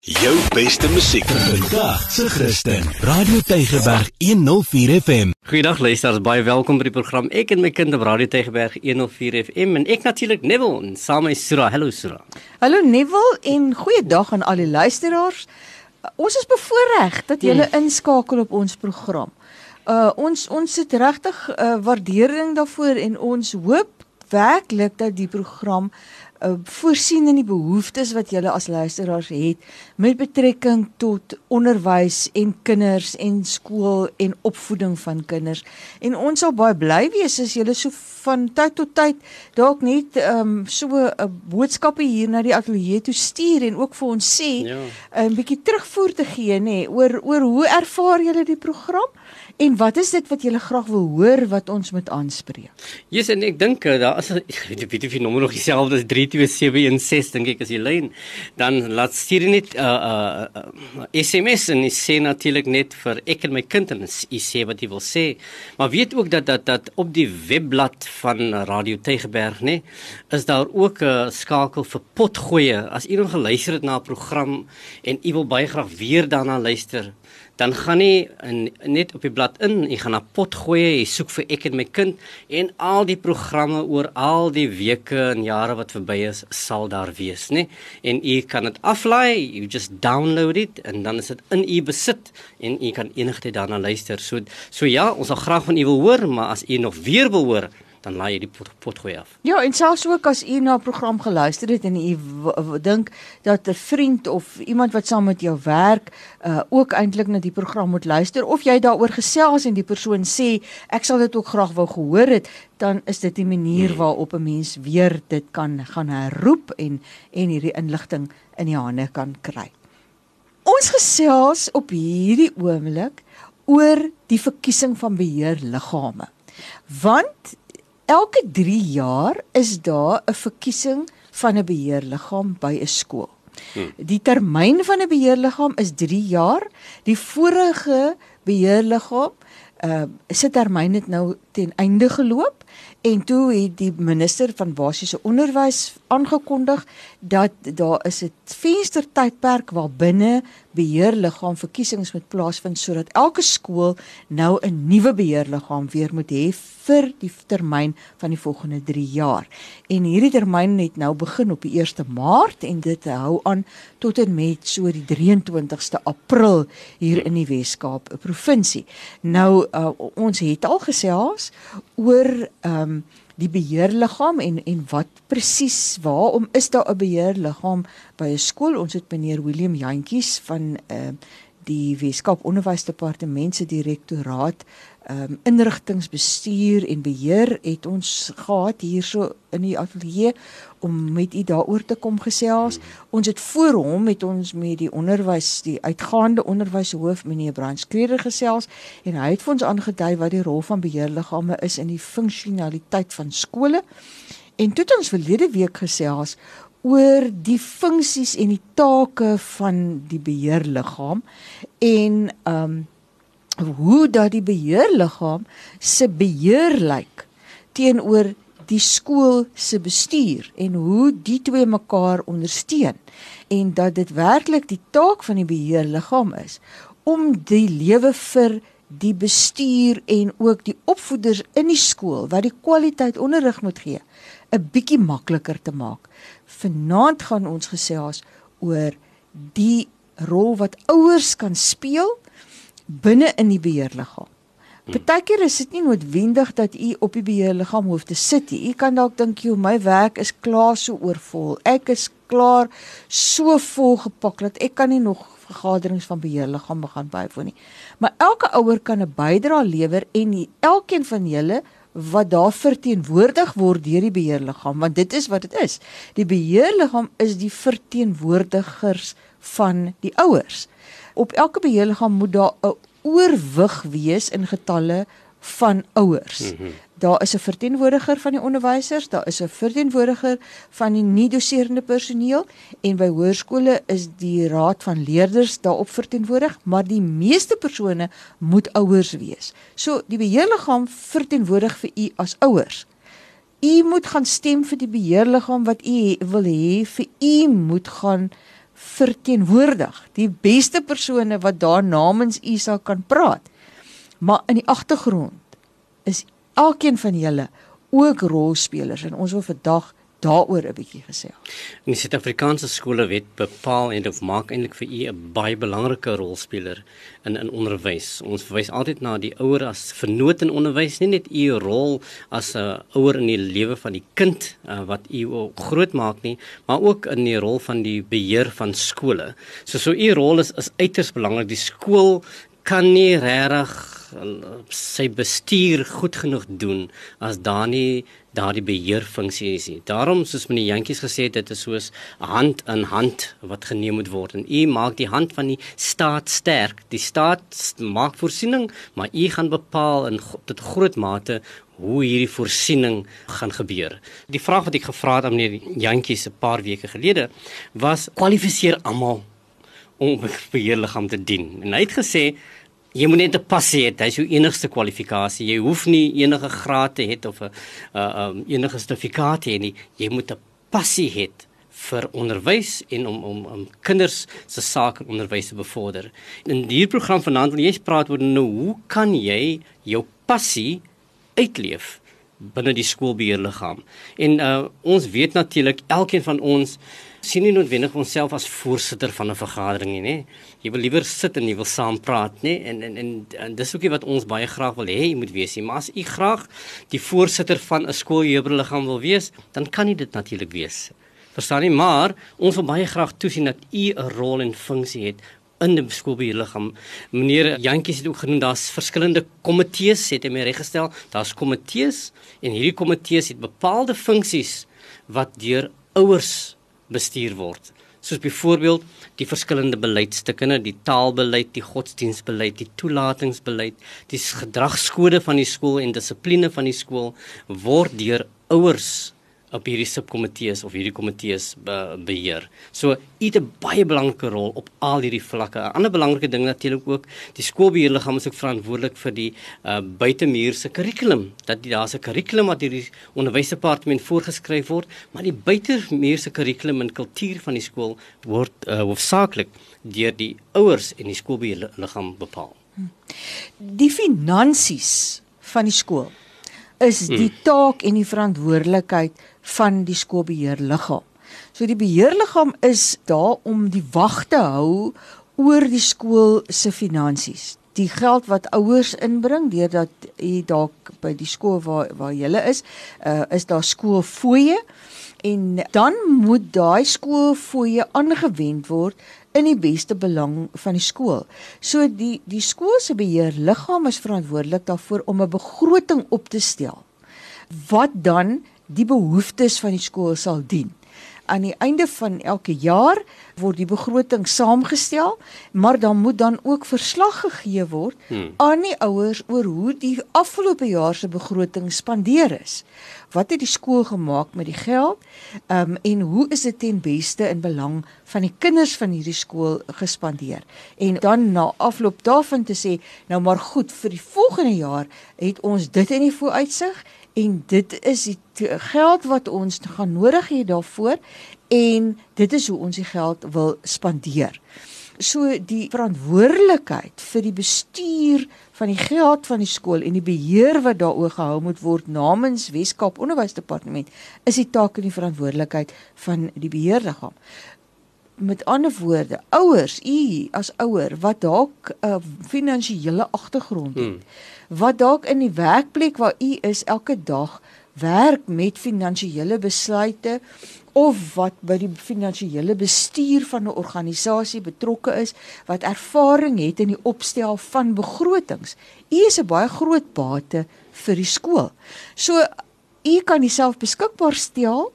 Jou beste musiek Vandag se Christen. Radio Tygerberg 104 FM. Goeiedag luisters, baie welkom by die program Ek en my kind op Radio Tygerberg 104 FM en ek natuurlik Neville en saam met Sura. Hallo Sura. Hallo Neville en goeiedag aan al die luisteraars. Uh, Ons is bevoorreg dat julle inskakel op ons program. Uh ons ons het regtig uh, waardering daarvoor en ons hoop werklik dat die program uh, voorsien in die behoeftes wat julle as luisteraars het met betrekking tot onderwys en kinders en skool en opvoeding van kinders. En ons sal baie bly wees as julle so van tyd tot tyd dalk net ehm um, so 'n uh, boodskappe hier na die ateljee toe stuur en ook vir ons sê 'n Ja. ja. bietjie terugvoer te gee nê oor oor hoe ervaar julle die program en wat is dit wat julle graag wil hoor wat ons moet aanspreek. Yes en ek dink daar is ek weet nie of die nommer nog dieselfde is 32716 dink ek is die lyn. Dan laat stuur jy net 'n uh, uh, uh, SMS en jy sê natuurlik net vir ek en my kind en jy sê wat jy wil sê. Maar weet ook dat dat dat op die webblad van Radio Tygerberg nê is daar ook 'n uh, skakel vir potgoeie. As u nog geluister het na 'n program en u wil baie graag weer daarna luister, dan gaan jy in, net op die blad in, jy gaan na pot gooi, jy soek vir ek en my kind en al die programme oor al die weke en jare wat verby is, sal daar wees, né? En jy kan dit aflaai, you just download it en dan is dit in u besit en jy kan enigtyd daarna luister. So so ja, ons sal graag van u wil hoor, maar as u nog weer wil hoor, dan laai jy die pot, pot gooi af. Ja, en selfs ook as u na 'n program geluister het en u dink dat 'n vriend of iemand wat saam met jou werk uh ook eintlik na die program moet luister of jy daaroor gesels en die persoon sê ek sal dit ook graag wou gehoor het, dan is dit die manier waarop 'n mens weer dit kan gaan herroep en en hierdie inligting in die hande kan kry. Ons gesels op hierdie oomblik oor die verkiesing van beheerliggame. Want elke 3 jaar is daar 'n verkiesing van 'n beheerliggaam by 'n skool. Die termyn van 'n beheerliggaam is 3 jaar. Die vorige beheerliggaam uh se termyn het nou ten einde geloop en toe het die minister van basiese onderwys aangekondig dat daar is 'n venstertydperk waarbinne beheerliggaam verkiesings moet plaasvind sodat elke skool nou 'n nuwe beheerliggaam weer moet hê vir die termyn van die volgende 3 jaar. En hierdie termyn het nou begin op die 1ste Maart en dit hou aan tot en met so die 23ste April hier in die Wes-Kaap, provinsie. Nou uh, ons het al gesels oor ehm um, die beheerliggaam en en wat presies waarom is daar 'n beheerliggaam by 'n skool? Ons het meneer Willem Jantjies van ehm uh, die Weskaap Onderwysdepartement se direktoraat um, inrigtingsbestuur en beheer het ons gehad hierso in die ateljee om met u daaroor te kom gesels. Ons het voor hom met ons met die onderwys die uitgaande onderwyshoof meneer Brand Skreder gesels en hy het vir ons aangedui wat die rol van beheerliggame is in die funksionaliteit van skole. En toe het ons verlede week gesels oor die funksies en die take van die beheerliggaam en ehm um, hoe dat die beheerliggaam se beheer lyk teenoor die skool se bestuur en hoe die twee mekaar ondersteun en dat dit werklik die taak van die beheerliggaam is om die lewe vir die bestuur en ook die opvoeders in die skool wat die kwaliteit onderrig moet gee 'n bietjie makliker te maak. Vanaand gaan ons gesels oor die rol wat ouers kan speel binne in die beheerliggaam. Partykeer is dit nie noodwendig dat u op die beheerliggaam hoef te sit nie. U kan dalk dink, "Joe, my werk is klaar so oorvol. Ek is klaar so volgepak dat ek kan nie nog vergaderings van beheerliggaam begin bywoon nie." Maar elke ouer kan 'n bydrae lewer en elkeen van julle wat daar verteenwoordig word deur die beheerliggaam, want dit is wat dit is. Die beheerliggaam is die verteenwoordigers van die ouers. Op elke beheerliggaam moet daar 'n oorwig wees in getalle van ouers. Mm -hmm. Daar is 'n verteenwoordiger van die onderwysers, daar is 'n verteenwoordiger van die nie-doserende personeel en by hoërskole is die raad van leerders daarop verteenwoordig, maar die meeste persone moet ouers wees. So die beheerliggaam verteenwoordig vir u as ouers. U moet gaan stem vir die beheerliggaam wat u wil hê vir u moet gaan verteenwoordig, die beste persone wat daar namens u sal kan praat. Maar in die agtergrond is elkeen van julle ook rolspelers en ons wil vandag daaroor 'n bietjie gesels. In die Suid-Afrikaanse skolewet bepaal en of maak eintlik vir u 'n baie belangrike rolspeler in in onderwys. Ons verwys altyd na die ouer as vernoot in onderwys, nie net u rol as 'n ouer in die lewe van die kind uh, wat u groot maak nie, maar ook in die rol van die beheer van skole. So so u rol is is uiters belangrik. Die skool kan nie regtig sy bestuur goed genoeg doen as daar nie daardie beheerfunksie is nie. Daarom soos meneer Jantjies gesê het, dit is soos hand in hand wat geneem moet word en u maak die hand van die staat sterk. Die staat maak voorsiening, maar u gaan bepaal in tot groot mate hoe hierdie voorsiening gaan gebeur. Die vraag wat ek gevra het aan meneer Jantjies 'n paar weke gelede was kwalifiseer almal om 'n beheerliggaam te dien. En hy het gesê Jy moet net 'n passie hê, dis jou enigste kwalifikasie. Jy hoef nie enige graad te hê of 'n uh, um, enige sertifikaat hê nie. Jy moet 'n passie hê vir onderwys en om om om kinders se sake onderwys te bevorder. In hierdie program vanaand wil jy praat oor nou hoe kan jy jou passie uitleef binne die skoolbeheerliggaam. En uh, ons weet natuurlik elkeen van ons sien nie noodwendig onsself as voorsitter van 'n vergadering nie, nê. Jy wil liewer sit en jy wil saam praat, nê. En en en, en dis ook wat ons baie graag wil hê jy moet wees nie. Maar as u graag die voorsitter van 'n skooljuberliggaam wil wees, dan kan u dit natuurlik wees. Verstaan nie, maar ons wil baie graag toesien dat u 'n rol en funksie het in die skoolbeheerliggaam. Meneer Jantjies het ook genoem daar's verskillende komitees, het hy my reggestel. Daar's komitees en hierdie komitees het bepaalde funksies wat deur ouers bestuur word. Soos byvoorbeeld die verskillende beleidsstukke, die taalbeleid, die godsdienstbeleid, die toelatingsbeleid, die gedragskode van die skool en dissipline van die skool word deur ouers op hierdie subkomitees of hierdie komitees be, beheer. So het 'n baie belangrike rol op al hierdie vlakke. 'n Ander belangrike ding natuurlik ook, die skoolbeheerliggaam is ook verantwoordelik vir die uh, buitemuurse kurrikulum. Dat daar's 'n kurrikulum wat deur die onderwysdepartement voorgeskryf word, maar die buitemuurse kurrikulum en kultuur van die skool word uh, hoofsaaklik deur die ouers en die skoolbeheerliggaam bepaal. Die finansies van die skool is die hmm. taak en die verantwoordelikheid van die skoolbeheerliggaam. So die beheerliggaam is daar om die wag te hou oor die skool se finansies. Die geld wat ouers inbring deurdat jy dalk by die skool waar waar jy is, uh, is daar skoolfooie en dan moet daai skoolfooie aangewend word in die beste belang van die skool. So die die skool se beheerliggaam is verantwoordelik daarvoor om 'n begroting op te stel wat dan die behoeftes van die skool sal dien. Aan die einde van elke jaar word die begroting saamgestel, maar dan moet dan ook verslag gegee word hmm. aan die ouers oor hoe die afgelope jaar se begroting spandeer is. Wat het die skool gemaak met die geld? Ehm um, en hoe is dit ten beste in belang van die kinders van hierdie skool gespandeer? En dan na afloop daarvan te sê, nou maar goed, vir die volgende jaar het ons dit in die vooruitsig en dit is die geld wat ons gaan nodig hê daarvoor en dit is hoe ons die geld wil spandeer. So die verantwoordelikheid vir die bestuur van die geld van die skool en die beheer wat daaroor gehou moet word namens Weskaap Onderwysdepartement is die taak en die verantwoordelikheid van die beheerliggaam. Met ander woorde, ouers, u as ouer wat dalk 'n uh, finansiële agtergrond het, hmm wat dalk in die werkplek waar u is elke dag werk met finansiële besluite of wat by die finansiële bestuur van 'n organisasie betrokke is wat ervaring het in die opstel van begrotings. U is 'n baie groot bate vir die skool. So u kan jouself beskikbaar stel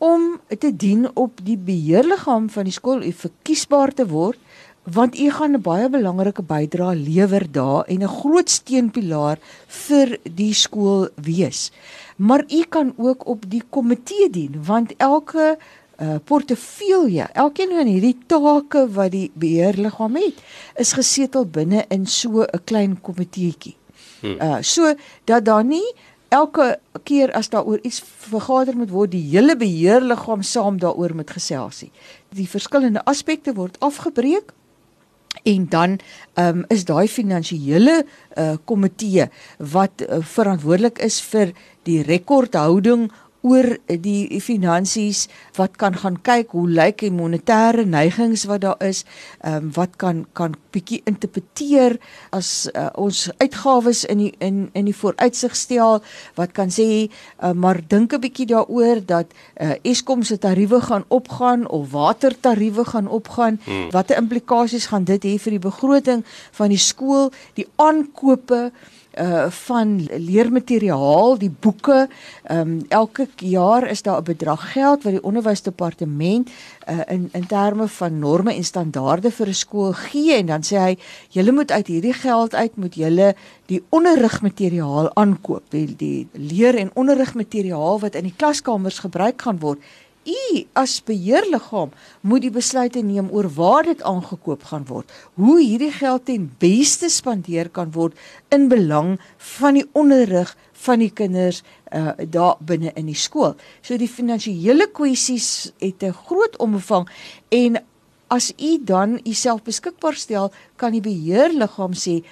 om te dien op die beheerliggaam van die skool, u verkiesbaar te word want u gaan 'n baie belangrike bydrae lewer daar en 'n groot steunpilaar vir die skool wees. Maar u kan ook op die komitee dien want elke uh, portefeulje, elkeen van hierdie take wat die beheerliggaam het, is gesetel binne in so 'n klein komiteetjie. Hmm. Uh so dat daar nie elke keer as daaroor iets vergader moet word, die hele beheerliggaam saam daaroor moet gesels nie. Die verskillende aspekte word afgebreek en dan um, is daai finansiële uh, komitee wat uh, verantwoordelik is vir die rekordhouding oor die finansies wat kan gaan kyk hoe lyk die monetêre neigings wat daar is ehm um, wat kan kan bietjie interpreteer as uh, ons uitgawes in die in in die vooruitsig stel wat kan sê uh, maar dink 'n bietjie daaroor dat uh, Eskom se tariewe gaan opgaan of watertariewe gaan opgaan hmm. watter implikasies gaan dit hê vir die begroting van die skool die aankope uh van leermateriaal, die boeke. Ehm um, elke jaar is daar 'n bedrag geld wat die onderwysdepartement uh in in terme van norme en standaarde vir 'n skool gee en dan sê hy julle moet uit hierdie geld uit moet julle die onderrigmateriaal aankoop, die, die leer en onderrigmateriaal wat in die klaskamers gebruik gaan word u as beheerliggaam moet die besluite neem oor waar dit aangekoop gaan word. Hoe hierdie geld ten beste spandeer kan word in belang van die onderrig van die kinders uh, daar binne in die skool. So die finansiële kwessies het 'n groot omvang en as u dan u self beskikbaar stel, kan die beheerliggaam sê,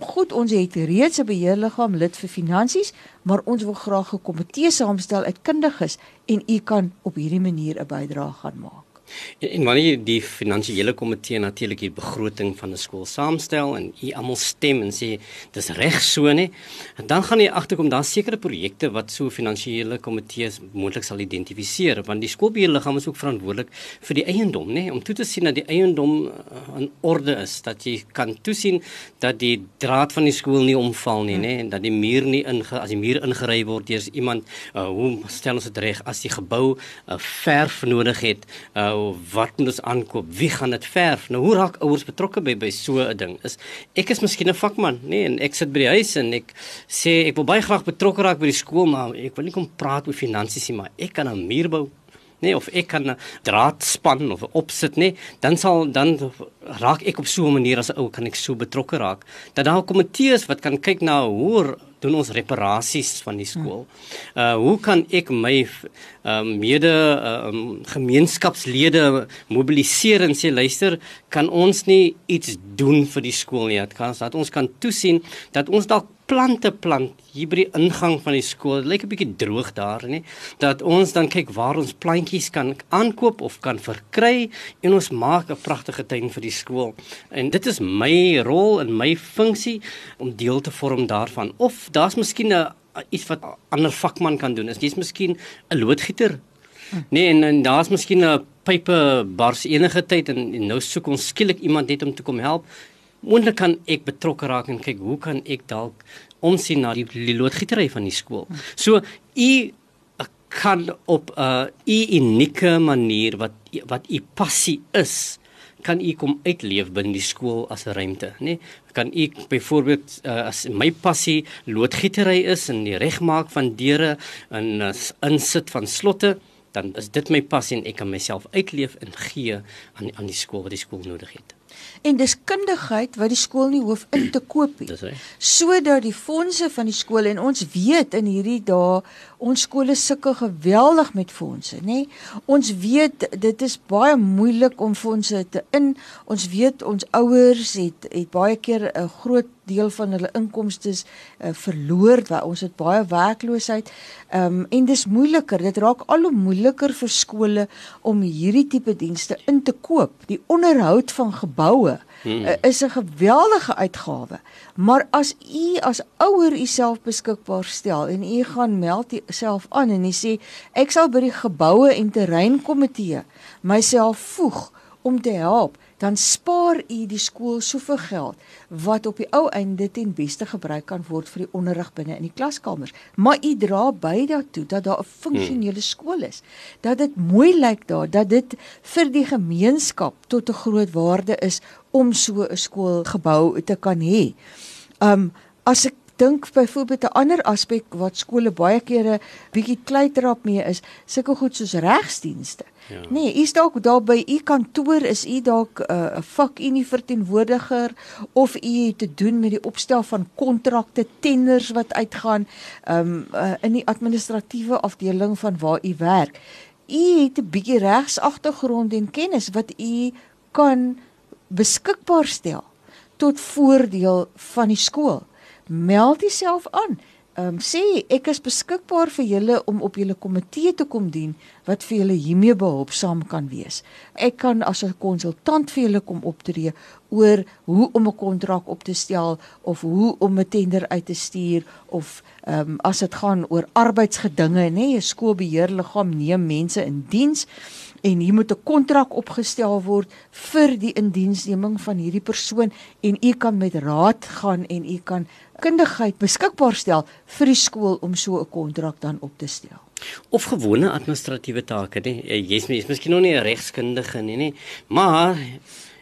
"Goed, ons het reeds 'n beheerliggaam lid vir finansies, maar ons wil graag 'n komitee saamstel uit kundiges en u kan op hierdie manier 'n bydrae gaan maak." En, en wanneer die finansiële komitee natuurlik die begroting van 'n skool saamstel en u almal stem en sê dis reg so nê, dan gaan jy agterkom daar sekere projekte wat so finansiële komitees moontlik sal identifiseer want die skoolbeheerliggaam is ook verantwoordelik vir die eiendom nê om toe te sien dat die eiendom uh, in orde is, dat jy kan toesien dat die draad van die skool nie omval nie nê en dat die muur nie inge as die muur ingery word deur iemand uh, hoe stel ons dit reg as die gebou 'n uh, verf nodig het uh, wat moet ons aankoop? Wie gaan dit verf? Nou hoe raak ouers betrokke by by so 'n ding? Is ek is miskien 'n vakman, nê, nee, en ek sit by die huis en ek sê ek wil baie graag betrokke raak by die skool, maar ek wil nie kom praat oor finansies nie, maar ek kan 'n muur bou nee of ek kan 'n draad span of opsit nê dan sal dan raak ek op so 'n manier as 'n ou kan ek so betrokke raak dat daar komitees wat kan kyk na hoe doen ons reparasies van die skool. Uh hoe kan ek my um mede um gemeenskapslede mobiliseer en sê luister, kan ons nie iets doen vir die skool nie? Dat kan dat ons kan toesien dat ons dalk plante plant hier by die ingang van die skool. Dit lyk 'n bietjie droog daar, nê? Dat ons dan kyk waar ons plantjies kan aankoop of kan verkry en ons maak 'n pragtige tuin vir die skool. En dit is my rol en my funksie om deel te vorm daarvan. Of daar's miskien 'n iets wat 'n ander vakman kan doen. Is dis miskien 'n loodgieter? Nee, en, en daar's miskien 'n pype bars enige tyd en, en nou soek ons skielik iemand net om te kom help moontlik kan ek betrokke raak en kyk hoe kan ek dalk omsien na die, die loodgietery van die skool. So u uh, kan op 'n uh, u unieke manier wat wat u passie is kan u kom uitleef binne die skool as 'n ruimte, nê? Kan u byvoorbeeld uh, as my passie loodgietery is en die regmaak van deure en uh, insit van slotte, dan is dit my passie en ek kan myself uitleef en gee aan aan die skool wat die skool nodig het en dis kundigheid wat die skool nie hoef in te koop nie. Sodat die fondse van die skool en ons weet in hierdie dae ons skole sukkel geweldig met fondse, nê? Ons weet dit is baie moeilik om fondse te in. Ons weet ons ouers het het baie keer 'n groot deel van hulle inkomste uh, verloor waar ons het baie werkloosheid. Ehm um, en dis moeiliker. Dit raak al hoe moeiliker vir skole om hierdie tipe dienste in te koop. Die onderhoud van geboue hmm. uh, is 'n geweldige uitgawe. Maar as u as ouer u self beskikbaar stel en u gaan meld self aan en u sê ek sal by die geboue en terreinkomitee myself voeg om te help dan spaar u die skool soveel geld wat op die ou einde ten beste gebruik kan word vir die onderrig binne in die klaskamers. Maar u dra by daartoe dat daar 'n funksionele skool is. Dat dit mooi lyk daar, dat dit vir die gemeenskap tot 'n groot waarde is om so 'n skoolgebou te kan hê. Um as ek dink byvoorbeeld 'n ander aspek wat skole baie kere bietjie kleitrap mee is, sulke goed soos regsdienste. Ja. Nee, u is dalk daar by u kantoor is u dalk uh, 'n uh, vakunie verteenwoordiger of u het te doen met die opstel van kontrakte, tenders wat uitgaan um, uh, in die administratiewe afdeling van waar u werk. U het 'n bietjie regsagtergrond en kennis wat u kan beskikbaar stel tot voordeel van die skool. Meld jouself aan ehm um, sê ek is beskikbaar vir julle om op julle komitee te kom dien wat vir julle hiermee behulpsaam kan wees. Ek kan as 'n konsultant vir julle kom optree oor hoe om 'n kontrak op te stel of hoe om 'n tender uit te stuur of ehm um, as dit gaan oor arbeidsgedinge, nê, nee, 'n skoolbeheerliggaam neem mense in diens en hier moet 'n kontrak opgestel word vir die indiensneming van hierdie persoon en u kan met raad gaan en u kan kundigheid beskikbaar stel vir die skool om so 'n kontrak dan op te stel. Of gewone administratiewe take, nê. Jy's mens miskien nog nie 'n regskundige nie, nê, maar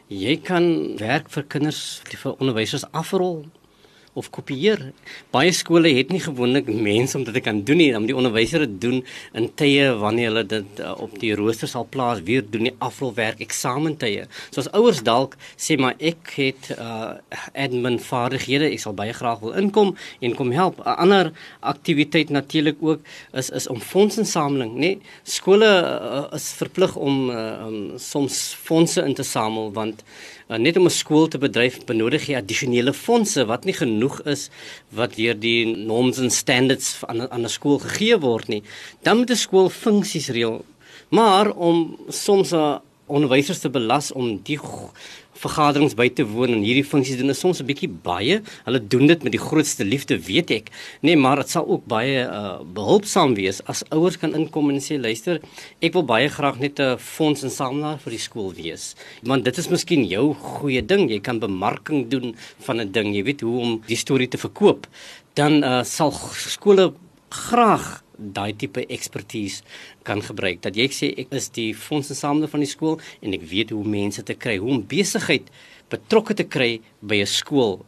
jy kan werk vir kinders, vir onderwysers afrol of kopieer. Baie skole het nie gewoonlik mense om dit te kan doen nie, om die onderwysers te doen in tye wanneer hulle dit uh, op die rooster sal plaas, weer doen die afrolwerk, eksamentye. So as ouers dalk sê maar ek het uh, admin vaardighede, ek sal baie graag wil inkom en kom help. 'n Ander aktiwiteit natuurlik ook is is om fondsinsameling, nê. Skole uh, is verplig om uh, um, soms fondse in te samel want uh, net om 'n skool te bedryf benodig jy addisionele fondse wat nie genoeg is wat deur die norms en standards aan aan 'n skool gegee word nie. Dan moet 'n skool funksies reël. Maar om soms 'n onderwysers te belas om die vergaderings by te woon en hierdie funksies doen is soms 'n bietjie baie. Hulle doen dit met die grootste liefde, weet ek. Nee, maar dit sal ook baie uh, behulpsaam wees as ouers kan inkom en sê luister, ek wil baie graag net 'n fonds insamelaar vir die skool wees. Want dit is miskien jou goeie ding. Jy kan bemarking doen van 'n ding. Jy weet hoe om die storie te verkoop. Dan uh, sal skole graag daai tipe ekspertise kan gebruik. Dat jy sê ek is die fondsinsameler van die skool en ek weet hoe mense te kry, hoe om besigheid betrokke te kry by 'n skool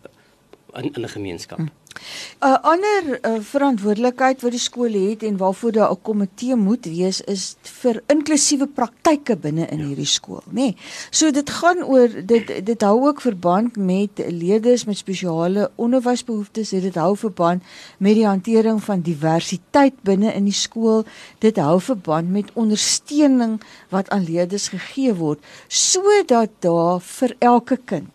in in 'n gemeenskap. Hmm. 'n uh, Ander uh, verantwoordelikheid wat die skool het en waarvoor daar 'n komitee moet wees is vir inklusiewe praktyke binne in ja. hierdie skool, nê. Nee. So dit gaan oor dit dit hou ook verband met leerders met spesiale onderwysbehoeftes, dit hou verband met die hantering van diversiteit binne in die skool, dit hou verband met ondersteuning wat aan leerders gegee word sodat daar vir elke kind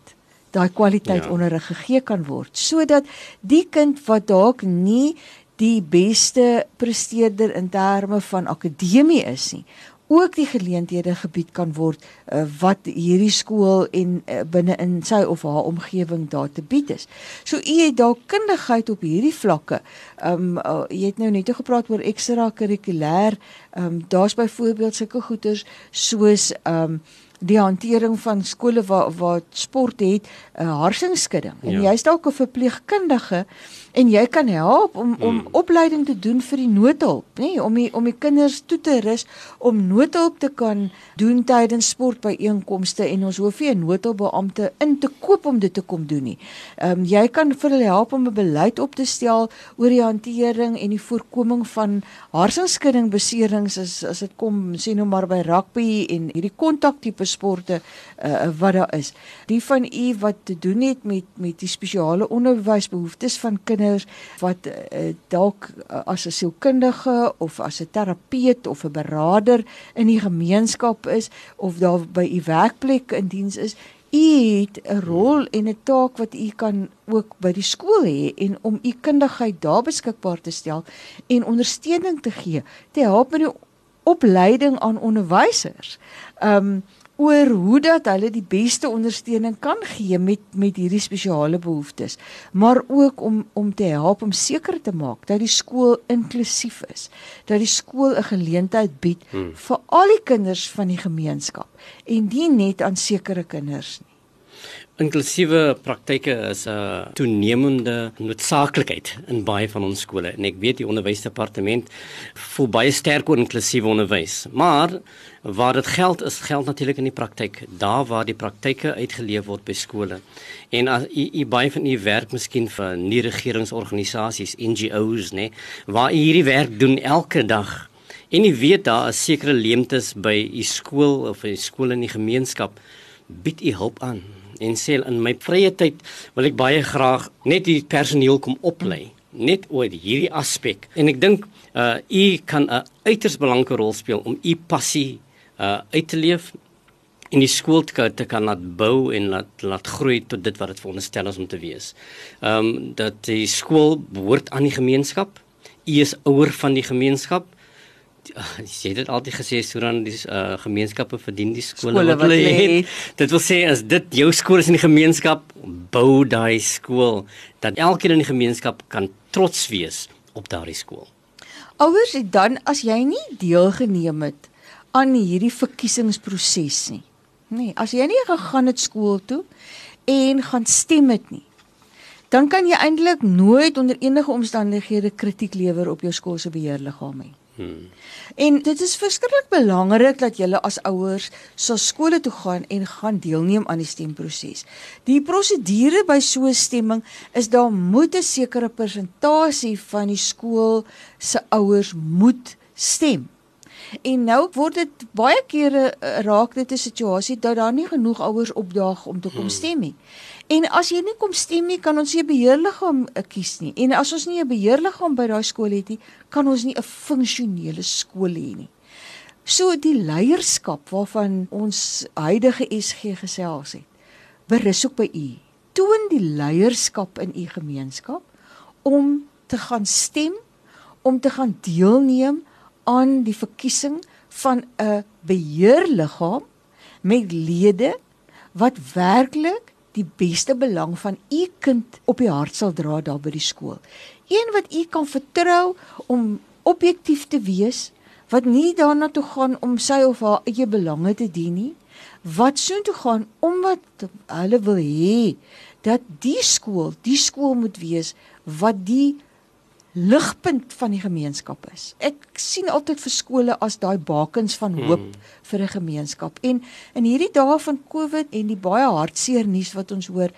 daai kwaliteit ja. onderrig gegee kan word sodat die kind wat dalk nie die beste presteerder in terme van akademie is nie ook die geleenthede gebied kan word uh, wat hierdie skool en uh, binne in sy of haar omgewing daar te bied is. So u het dalk kundigheid op hierdie vlakke. Ehm um, uh, jy het nou net gepraat oor ekstrakurrikulêr. Ehm um, daar's byvoorbeeld sulke goeders soos ehm um, die hantering van skole waar waar sport het 'n uh, harsingskudding en ja. jy's dalk 'n verpleegkundige en jy kan help om om hmm. opleiding te doen vir die noodhulp, nê, nee, om die om die kinders toe te rus om noodhulp te kan doen tydens sportbyeenkomste en ons hoef nie 'n noodhulpbeampte in te koop om dit te kom doen nie. Ehm um, jy kan vir hulle help om 'n beleid op te stel oor die hantering en die voorkoming van harsingskudding beserings as as dit kom sien nou maar by rugby en hierdie kontaktipe sporte uh, wat daar is. Die van u wat te doen het met met die spesiale onderwysbehoeftes van kinders kinders wat uh, dalk uh, as 'n sielkundige of as 'n terapeut of 'n beraader in die gemeenskap is of daar by u werkplek in diens is u het 'n rol en 'n taak wat u kan ook by die skool hê en om u kundigheid daar beskikbaar te stel en ondersteuning te gee te help met die opleiding aan onderwysers. Um oor hoe dat hulle die beste ondersteuning kan gee met met hierdie spesiale behoeftes, maar ook om om te help om seker te maak dat die skool inklusief is, dat die skool 'n geleentheid bied hmm. vir al die kinders van die gemeenskap en nie net aan sekere kinders nie. Inklusiewe praktyke is 'n toenemende noodsaaklikheid in baie van ons skole. En ek weet die onderwysdepartement voel baie sterk oor inklusiewe onderwys, maar waar dit geld is geld natuurlik in die praktyk daar waar die praktyke uitgeleef word by skole. En as u, u baie van u werk miskien vir nie regeringsorganisasies NGOs nê waar u hierdie werk doen elke dag. En jy weet daar is sekere leemtes by u skool of by skool in die gemeenskap. Bied u hulp aan en sê in my vrye tyd wil ek baie graag net die personeel kom oplei net oor hierdie aspek en ek dink uh u kan 'n uiters belangrike rol speel om u passie uh uit te leef in die skool te, te kan laat bou en laat laat groei tot dit wat dit veronderstel is om te wees. Ehm um, dat die skool behoort aan die gemeenskap. U is ouer van die gemeenskap jy het dit altyd gesê sodan die uh, gemeenskappe verdien die skole, skole wat hulle het. Dit wil sê as dit jou skool is in die gemeenskap, bou daai skool dat elkeen in die gemeenskap kan trots wees op daardie skool. Ouers, dan as jy nie deelgeneem het aan hierdie verkiesingsproses nie. Nee, as jy nie gegaan het skool toe en gaan stem het nie. Dan kan jy eintlik nooit onder enige omstandighede kritiek lewer op jou skool se beheerliggaam nie. Hmm. En dit is verskriklik belangrik dat julle as ouers sal skole toe gaan en gaan deelneem aan die stemproses. Die prosedure by so 'n stemming is daar moet 'n sekere persentasie van die skool se ouers moet stem. En nou word dit baie kere eh, raak dit 'n situasie dat daar nie genoeg ouers opdaag om te kom hmm. stem nie. En as jy nie kom stem nie, kan ons nie 'n beheerliggaam eh, kies nie. En as ons nie 'n beheerliggaam by daai skool het nie, kan ons nie 'n funksionele skool hê nie. So die leierskap waarvan ons huidige SG gesels het, berus ook by u. Toon die leierskap in u gemeenskap om te gaan stem, om te gaan deelneem aan die verkiesing van 'n beheerliggaam met lede wat werklik die beste belang van u kind op die hart sal dra daar by die skool. Een wat u kan vertrou om objektief te wees, wat nie daarna toe gaan om sy of haar eie belange te dien nie, wat soontoe gaan omdat hulle wil hê dat die skool, die skool moet wees wat die ligpunt van die gemeenskap is. Ek sien altyd vir skole as daai bakens van hoop hmm. vir 'n gemeenskap. En in hierdie dae van COVID en die baie hartseer nuus wat ons hoor,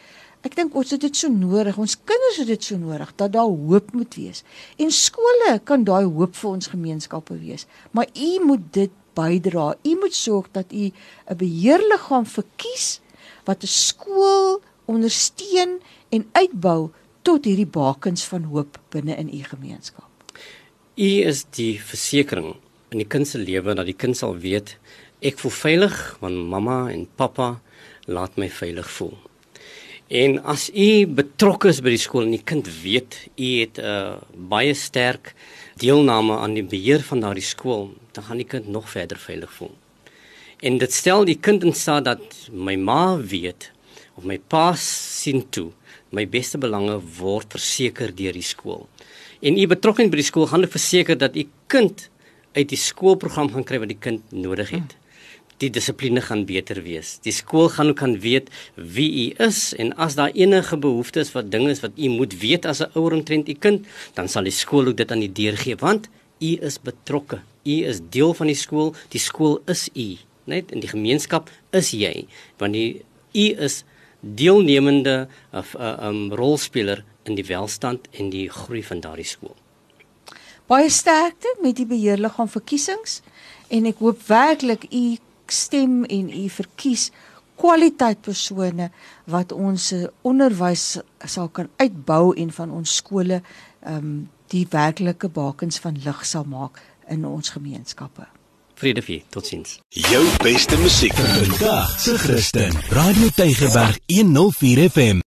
ek dink ons het dit so nodig. Ons kinders het dit so nodig dat daar hoop moet wees. En skole kan daai hoop vir ons gemeenskappe wees. Maar u moet dit bydra. U moet sorg dat u 'n beheerliggaam verkies wat 'n skool ondersteun en uitbou tot hierdie bakens van hoop binne in u gemeenskap. U is die versekering in die kind se lewe dat die kind sal weet ek voel veilig want mamma en pappa laat my veilig voel. En as u betrokke is by die skool en die kind weet u het 'n uh, baie sterk deelname aan die beheer van daardie skool, dan gaan die kind nog verder veilig voel. En dit stel die kind in staat dat my ma weet of my pa sien toe my beste belange word verseker deur die skool. En u betrokkeheid by die skool gaan verseker dat u kind uit die skoolprogram gaan kry wat die kind nodig het. Die dissipline gaan beter wees. Die skool gaan ook kan weet wie u is en as daar enige behoeftes wat dinge is wat u moet weet as 'n ouer omtrent u kind, dan sal die skool ook dit aan u deurgee want u is betrokke. U is deel van die skool. Die skool is u, net in die gemeenskap is jy want u is deelnemende of 'n uh, um, rolspeler in die welstand en die groei van daardie skool. Baie sterkte met die beheerliggaam verkiesings en ek hoop werklik u stem en u verkies kwaliteit persone wat ons onderwys sal kan uitbou en van ons skole ehm um, die werklike bakens van lig sal maak in ons gemeenskappe. Vredefie, totsiens. Jou beste musiek vir vandag, se Christen. Radio Tygerberg 104 FM.